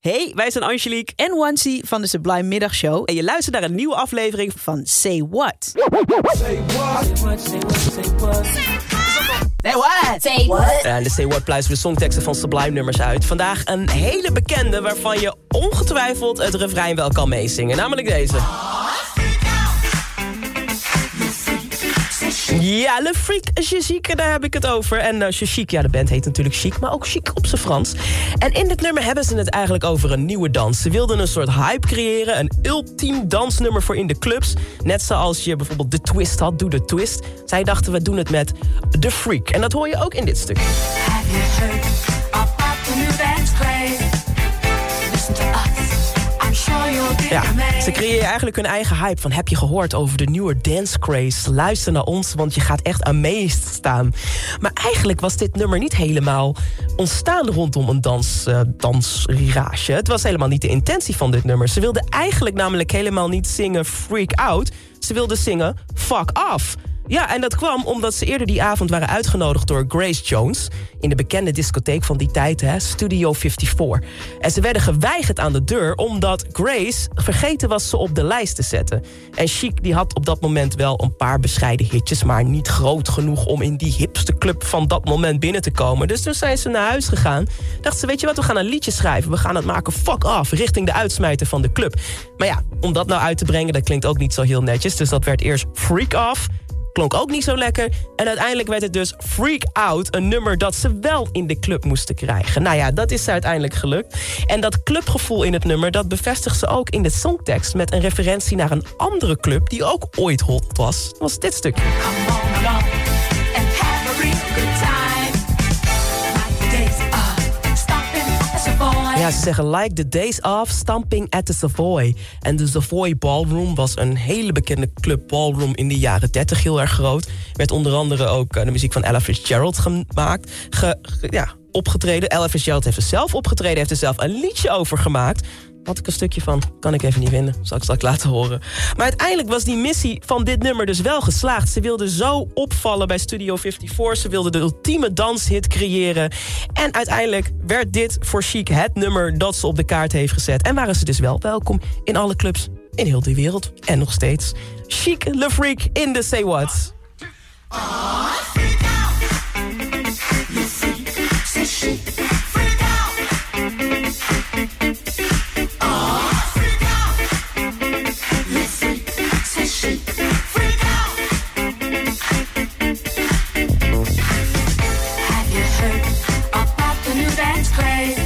Hey, wij zijn Angelique en Wansi van de Sublime Middagshow. En je luistert naar een nieuwe aflevering van Say What. Say what? Say what? Say what? Say what? Say what? Ja, de Say What pluizen de songteksten van Sublime nummers uit. Vandaag een hele bekende waarvan je ongetwijfeld het refrein wel kan meezingen. Namelijk deze. Ja, Le Freak Chic, daar heb ik het over. En uh, Chic, ja, de band heet natuurlijk Chic, maar ook Chic op zijn Frans. En in dit nummer hebben ze het eigenlijk over een nieuwe dans. Ze wilden een soort hype creëren, een ultiem dansnummer voor in de clubs. Net zoals je bijvoorbeeld de twist had, doe de twist. Zij dachten, we doen het met The Freak. En dat hoor je ook in dit stuk. Ja, ze creëren eigenlijk hun eigen hype van heb je gehoord over de nieuwe dance craze? Luister naar ons, want je gaat echt amazed staan. Maar eigenlijk was dit nummer niet helemaal ontstaan rondom een dans, uh, dansrirage. Het was helemaal niet de intentie van dit nummer. Ze wilden eigenlijk namelijk helemaal niet zingen Freak Out. Ze wilden zingen Fuck Off. Ja, en dat kwam omdat ze eerder die avond waren uitgenodigd door Grace Jones... in de bekende discotheek van die tijd, hè, Studio 54. En ze werden geweigerd aan de deur omdat Grace vergeten was ze op de lijst te zetten. En Chic die had op dat moment wel een paar bescheiden hitjes... maar niet groot genoeg om in die hipste club van dat moment binnen te komen. Dus toen zijn ze naar huis gegaan. Dacht ze, weet je wat, we gaan een liedje schrijven. We gaan het maken fuck off, richting de uitsmijter van de club. Maar ja, om dat nou uit te brengen, dat klinkt ook niet zo heel netjes. Dus dat werd eerst freak off klonk ook niet zo lekker. En uiteindelijk werd het dus Freak Out, een nummer dat ze wel in de club moesten krijgen. Nou ja, dat is ze uiteindelijk gelukt. En dat clubgevoel in het nummer, dat bevestigt ze ook in de songtekst... met een referentie naar een andere club die ook ooit hot was. Dat was dit stukje. Ja, ze zeggen like the days of stamping at the Savoy. En de Savoy Ballroom was een hele bekende club ballroom in de jaren 30 heel erg groot. Werd onder andere ook eh, de muziek van Ella Fitzgerald gemaakt. Ge, ja, opgetreden. Ella Fitzgerald heeft er zelf opgetreden, heeft er zelf een liedje over gemaakt had ik een stukje van. Kan ik even niet vinden. Zal ik straks laten horen. Maar uiteindelijk was die missie van dit nummer dus wel geslaagd. Ze wilden zo opvallen bij Studio 54. Ze wilden de ultieme danshit creëren. En uiteindelijk werd dit voor Chic het nummer dat ze op de kaart heeft gezet. En waren ze dus wel welkom in alle clubs in heel de wereld. En nog steeds. Chic Le Freak in de Say What. crazy.